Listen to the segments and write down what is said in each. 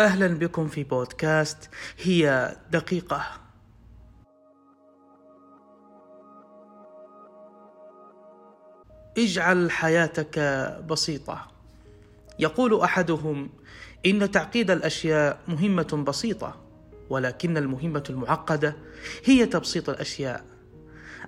أهلا بكم في بودكاست هي دقيقة. اجعل حياتك بسيطة. يقول أحدهم إن تعقيد الأشياء مهمة بسيطة ولكن المهمة المعقدة هي تبسيط الأشياء.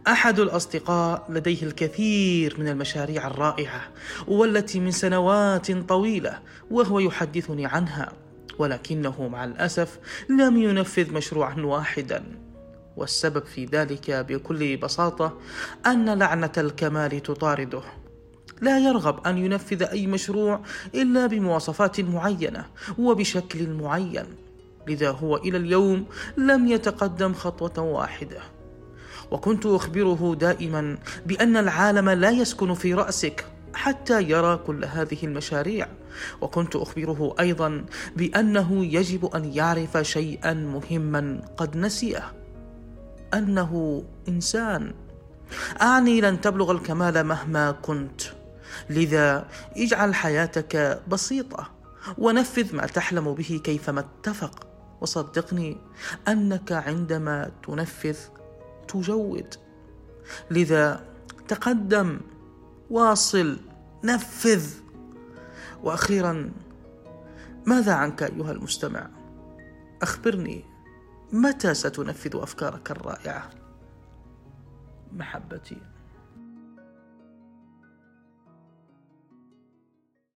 أحد الأصدقاء لديه الكثير من المشاريع الرائعة والتي من سنوات طويلة وهو يحدثني عنها. ولكنه مع الأسف لم ينفذ مشروعا واحدا. والسبب في ذلك بكل بساطة أن لعنة الكمال تطارده. لا يرغب أن ينفذ أي مشروع إلا بمواصفات معينة وبشكل معين. لذا هو إلى اليوم لم يتقدم خطوة واحدة. وكنت أخبره دائما بأن العالم لا يسكن في رأسك. حتى يرى كل هذه المشاريع. وكنت أخبره أيضا بأنه يجب أن يعرف شيئا مهما قد نسيه. أنه إنسان. أعني لن تبلغ الكمال مهما كنت. لذا اجعل حياتك بسيطة ونفذ ما تحلم به كيفما اتفق. وصدقني أنك عندما تنفذ تجود. لذا تقدم. واصل. نفذ. وأخيرا ماذا عنك أيها المستمع؟ أخبرني متى ستنفذ أفكارك الرائعة؟ محبتي.